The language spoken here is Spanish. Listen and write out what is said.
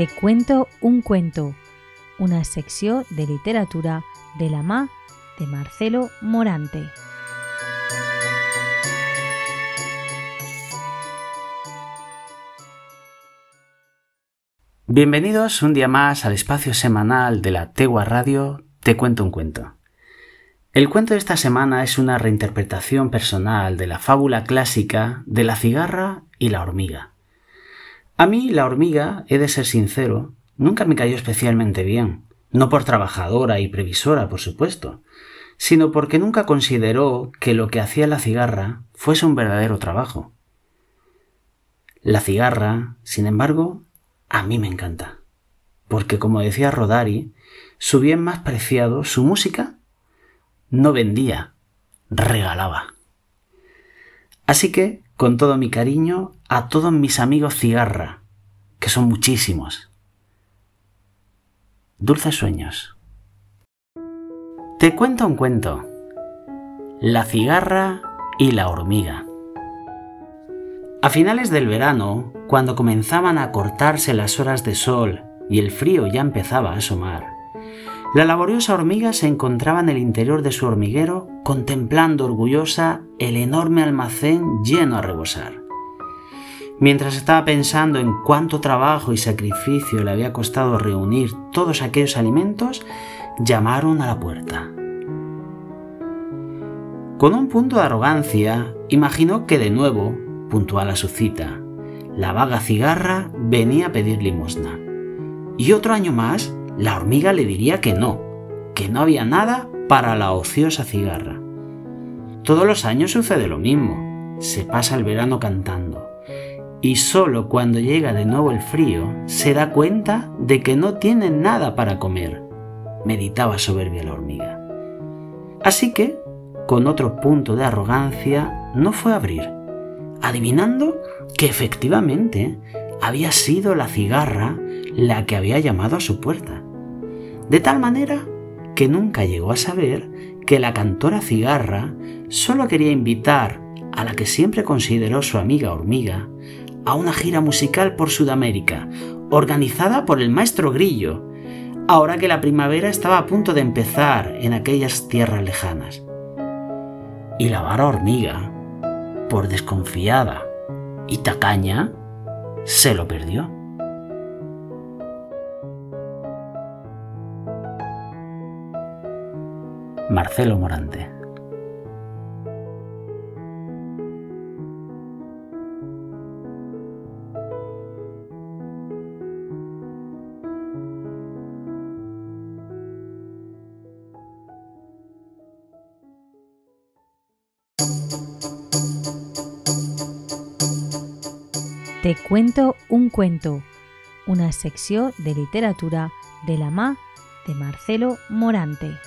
Te cuento un cuento, una secció de literatura de la mà de Marcelo Morante. Bienvenidos un día más al espacio semanal de la Tegua Radio Te cuento un cuento. El cuento de esta semana es una reinterpretación personal de la fábula clásica de la cigarra y la hormiga. A mí la hormiga, he de ser sincero, nunca me cayó especialmente bien, no por trabajadora y previsora, por supuesto, sino porque nunca consideró que lo que hacía la cigarra fuese un verdadero trabajo. La cigarra, sin embargo, a mí me encanta, porque como decía Rodari, su bien más preciado, su música, no vendía, regalaba. Así que, con todo mi cariño, a todos mis amigos cigarra, que son muchísimos. Dulces sueños. Te cuento un cuento. La cigarra y la hormiga. A finales del verano, cuando comenzaban a cortarse las horas de sol y el frío ya empezaba a asomar, la laboriosa hormiga se encontraba en el interior de su hormiguero contemplando orgullosa el enorme almacén lleno a rebosar. Mientras estaba pensando en cuánto trabajo y sacrificio le había costado reunir todos aquellos alimentos, llamaron a la puerta. Con un punto de arrogancia, imaginó que de nuevo, puntual a su cita, la vaga cigarra venía a pedir limosna. Y otro año más, la hormiga le diría que no, que no había nada para la ociosa cigarra. Todos los años sucede lo mismo, se pasa el verano cantando, y solo cuando llega de nuevo el frío se da cuenta de que no tiene nada para comer, meditaba soberbia la hormiga. Así que, con otro punto de arrogancia, no fue a abrir, adivinando que efectivamente había sido la cigarra la que había llamado a su puerta de tal manera que nunca llegó a saber que la cantora cigarra solo quería invitar a la que siempre consideró su amiga hormiga a una gira musical por Sudamérica, organizada por el maestro Grillo, ahora que la primavera estaba a punto de empezar en aquellas tierras lejanas. Y la vara hormiga, por desconfiada y tacaña, se lo perdió. Marcelo Morante. Te cuento un cuento, una secció de literatura de la mà de Marcelo Morante.